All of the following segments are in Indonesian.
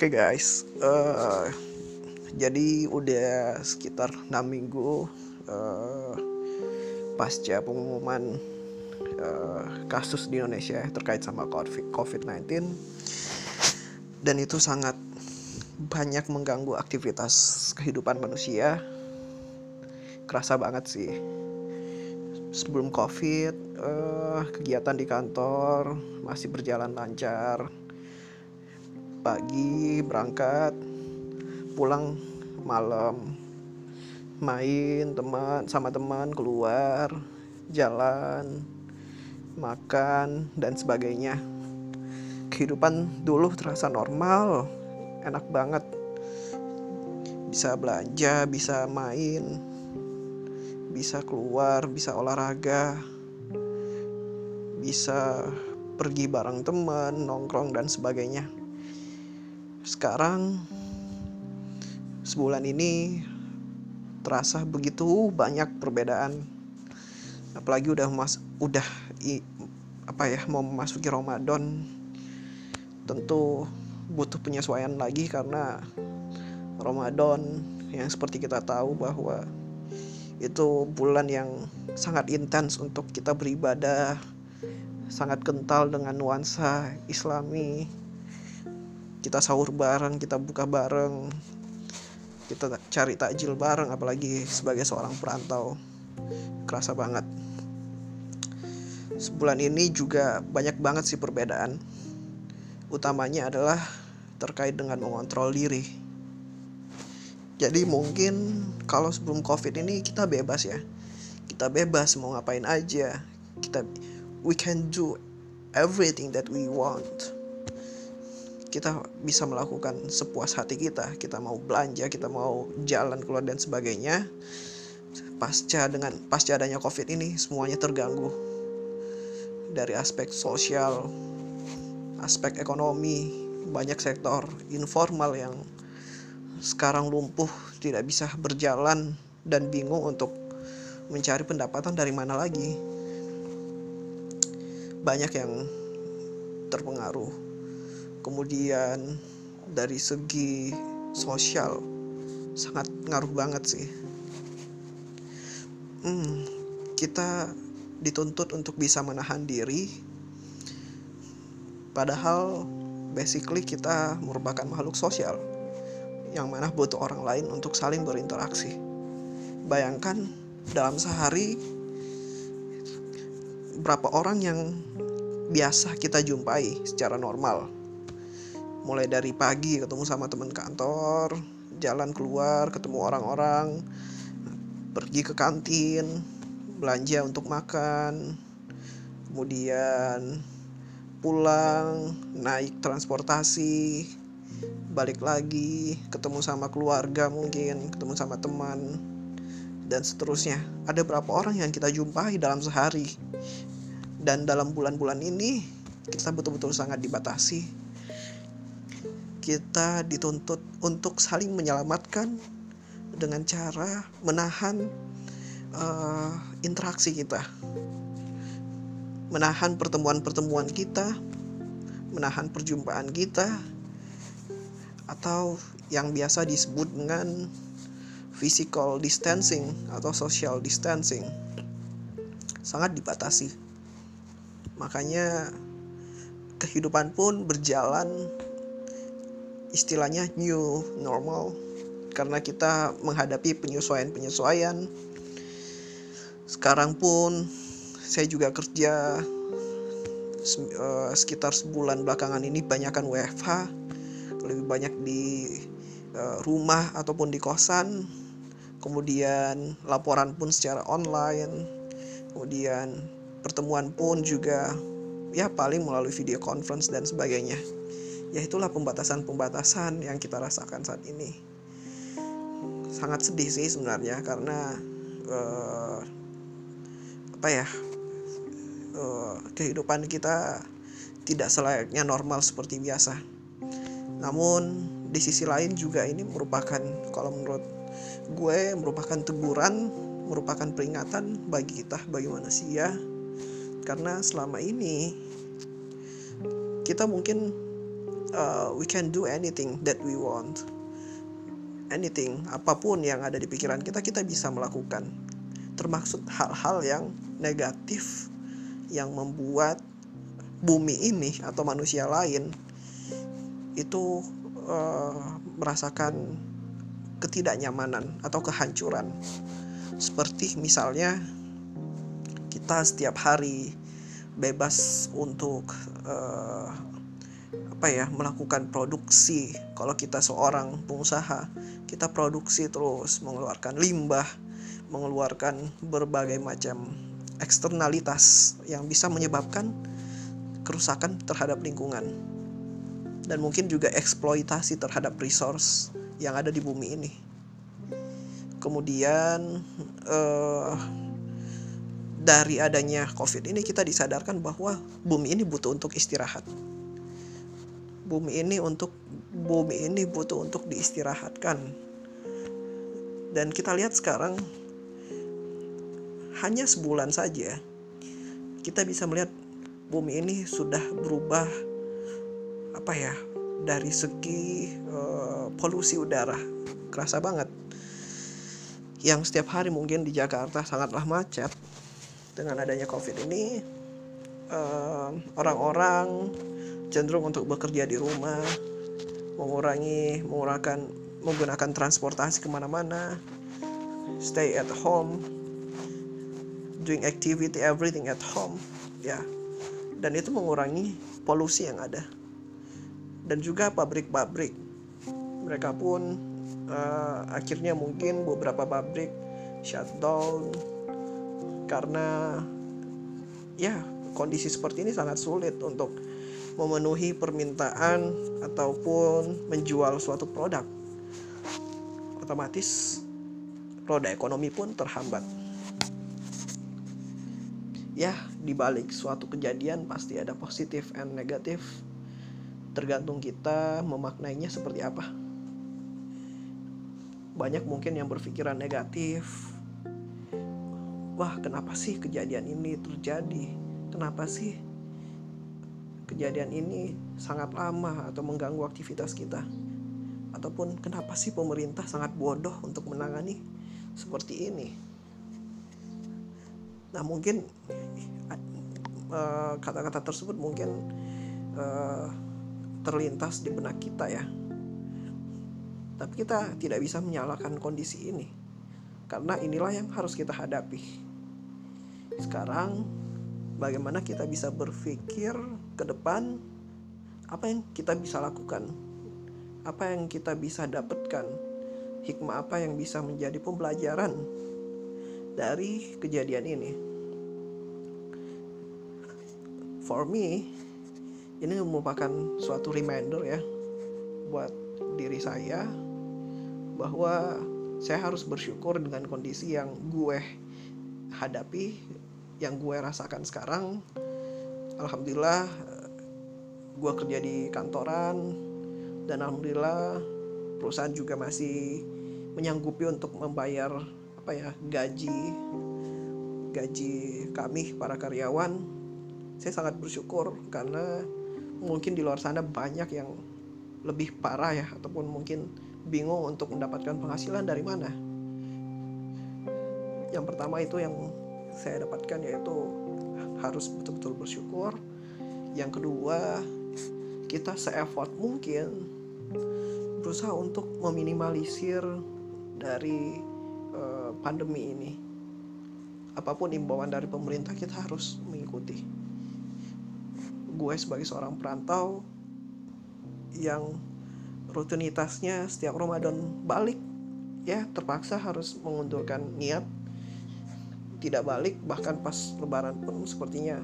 Oke okay guys, uh, jadi udah sekitar 6 minggu uh, pasca pengumuman uh, kasus di Indonesia terkait sama COVID-19 dan itu sangat banyak mengganggu aktivitas kehidupan manusia. Kerasa banget sih. Sebelum COVID, uh, kegiatan di kantor masih berjalan lancar pagi berangkat pulang malam. Main teman sama teman keluar jalan makan dan sebagainya. Kehidupan dulu terasa normal enak banget. Bisa belanja bisa main bisa keluar bisa olahraga bisa pergi bareng teman nongkrong dan sebagainya sekarang sebulan ini terasa begitu banyak perbedaan. Apalagi udah mas udah i, apa ya mau memasuki Ramadan. Tentu butuh penyesuaian lagi karena Ramadan yang seperti kita tahu bahwa itu bulan yang sangat intens untuk kita beribadah sangat kental dengan nuansa islami kita sahur bareng kita buka bareng kita cari takjil bareng apalagi sebagai seorang perantau. Kerasa banget. Sebulan ini juga banyak banget sih perbedaan. Utamanya adalah terkait dengan mengontrol diri. Jadi mungkin kalau sebelum covid ini kita bebas ya. Kita bebas mau ngapain aja. Kita we can do everything that we want kita bisa melakukan sepuas hati kita. Kita mau belanja kita mau jalan keluar dan sebagainya. Pasca dengan pasca adanya covid ini semuanya terganggu. Dari aspek sosial aspek ekonomi banyak sektor informal yang sekarang lumpuh tidak bisa berjalan dan bingung untuk mencari pendapatan dari mana lagi. Banyak yang terpengaruh kemudian dari segi sosial sangat ngaruh banget sih. Hmm, kita dituntut untuk bisa menahan diri. Padahal basically kita merupakan makhluk sosial yang mana butuh orang lain untuk saling berinteraksi. Bayangkan dalam sehari berapa orang yang biasa kita jumpai secara normal mulai dari pagi ketemu sama teman kantor jalan keluar ketemu orang-orang pergi ke kantin belanja untuk makan kemudian pulang naik transportasi balik lagi ketemu sama keluarga mungkin ketemu sama teman dan seterusnya. Ada berapa orang yang kita jumpai dalam sehari? Dan dalam bulan-bulan ini kita betul-betul sangat dibatasi kita dituntut untuk saling menyelamatkan dengan cara menahan uh, interaksi kita, menahan pertemuan-pertemuan kita, menahan perjumpaan kita, atau yang biasa disebut dengan physical distancing atau social distancing sangat dibatasi. Makanya kehidupan pun berjalan istilahnya new normal karena kita menghadapi penyesuaian-penyesuaian. Sekarang pun saya juga kerja uh, sekitar sebulan belakangan ini banyakkan WFH, lebih banyak di uh, rumah ataupun di kosan. Kemudian laporan pun secara online. Kemudian pertemuan pun juga ya paling melalui video conference dan sebagainya ya itulah pembatasan-pembatasan yang kita rasakan saat ini. Sangat sedih sih sebenarnya karena uh, apa ya uh, kehidupan kita tidak selayaknya normal seperti biasa. Namun di sisi lain juga ini merupakan kalau menurut gue merupakan teguran merupakan peringatan bagi kita bagi manusia. Karena selama ini kita mungkin uh, we can do anything that we want. Anything apa pun yang ada di pikiran kita kita bisa melakukan. Termaksud hal-hal yang negatif yang membuat bumi ini atau manusia lain itu uh, merasakan ketidaknyamanan atau kehancuran. Seperti misalnya kita setiap hari bebas untuk uh, apa ya melakukan produksi. Kalau kita seorang pengusaha kita produksi terus mengeluarkan limbah mengeluarkan berbagai macam eksternalitas yang bisa menyebabkan kerusakan terhadap lingkungan. Dan mungkin juga eksploitasi terhadap resource yang ada di bumi ini. Kemudian uh, dari adanya covid ini kita disadarkan bahwa bumi ini butuh untuk istirahat bumi ini untuk bumi ini butuh untuk diistirahatkan. Dan kita lihat sekarang hanya sebulan saja kita bisa melihat bumi ini sudah berubah apa ya dari segi uh, polusi udara. Kerasa banget. Yang setiap hari mungkin di Jakarta sangatlah macet. Dengan adanya covid ini eh, orang-orang uh, cenderung untuk bekerja di rumah, mengurangi mengurangkan menggunakan transportasi ke mana-mana, stay at home, doing activity everything at home, ya, dan itu mengurangi polusi yang ada. Dan juga pabrik-pabrik, mereka pun uh, akhirnya mungkin beberapa pabrik shutdown karena ya kondisi seperti ini sangat sulit untuk memenuhi permintaan ataupun menjual suatu produk otomatis roda ekonomi pun terhambat. Ya di balik suatu kejadian pasti ada positif and negatif. Tergantung kita memaknainya seperti apa. Banyak mungkin yang berpikiran negatif. Wah kenapa sih kejadian ini terjadi? Kenapa sih kejadian ini sangat lama atau mengganggu aktivitas kita? Ataupun kenapa sih pemerintah sangat bodoh untuk menangani seperti ini? Nah mungkin eh, kata-kata uh, tersebut mungkin uh, terlintas di benak kita ya. Tapi kita tidak bisa menyalahkan kondisi ini karena inilah yang harus kita hadapi. Sekarang bagaimana kita bisa berpikir ke depan apa yang kita bisa lakukan? Apa yang kita bisa dapatkan? Hikmah apa yang bisa menjadi pembelajaran dari kejadian ini? For me ini merupakan suatu reminder ya buat diri saya bahwa saya harus bersyukur dengan kondisi yang gue hadapi yang gue rasakan sekarang alhamdulillah gue kerja di kantoran dan alhamdulillah perusahaan juga masih menyanggupi untuk membayar apa ya gaji gaji kami para karyawan. Saya sangat bersyukur karena mungkin di luar sana banyak yang lebih parah ya ataupun mungkin bingung untuk mendapatkan penghasilan dari mana. Yang pertama itu yang saya dapatkan yaitu harus betul-betul bersyukur. Yang kedua kita se-effort mungkin berusaha untuk meminimalisir dari uh, pandemi ini. Apa pun imbauan dari pemerintah kita harus mengikuti. Gue sebagai seorang perantau yang rutinitasnya setiap Ramadan balik ya terpaksa harus mengundurkan niat tidak balik bahkan pas lebaran pun sepertinya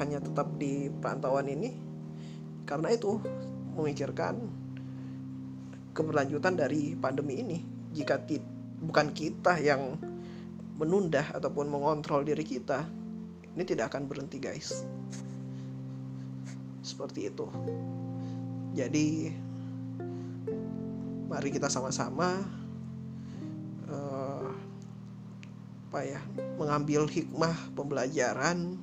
hanya tetap di perantauan ini. Karena itu memikirkan keberlanjutan dari pandemi ini. Jika ti bukan kita yang menunda ataupun mengontrol diri kita ini tidak akan berhenti guys. Seperti itu. Jadi mari kita sama-sama apa ya mengambil hikmah pembelajaran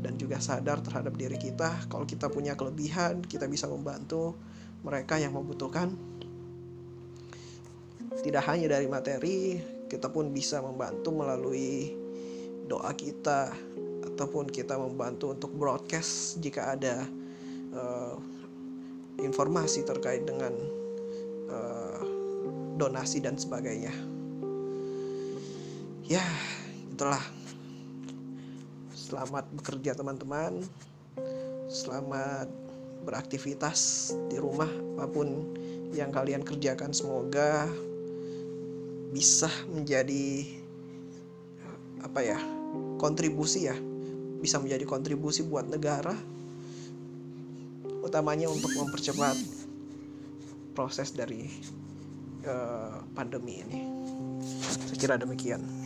dan juga sadar terhadap diri kita. Kalau kita punya kelebihan kita bisa membantu mereka yang membutuhkan. Tidak hanya dari materi kita pun bisa membantu melalui doa kita ataupun kita membantu untuk broadcast jika ada uh, informasi terkait dengan uh, donasi dan sebagainya ya itulah. Selamat bekerja teman-teman. Selamat beraktivitas di rumah apa pun yang kalian kerjakan semoga bisa menjadi apa ya kontribusi ya. Bisa menjadi kontribusi buat negara utamanya untuk mempercepat proses dari uh, pandemi ini. Saya kira demikian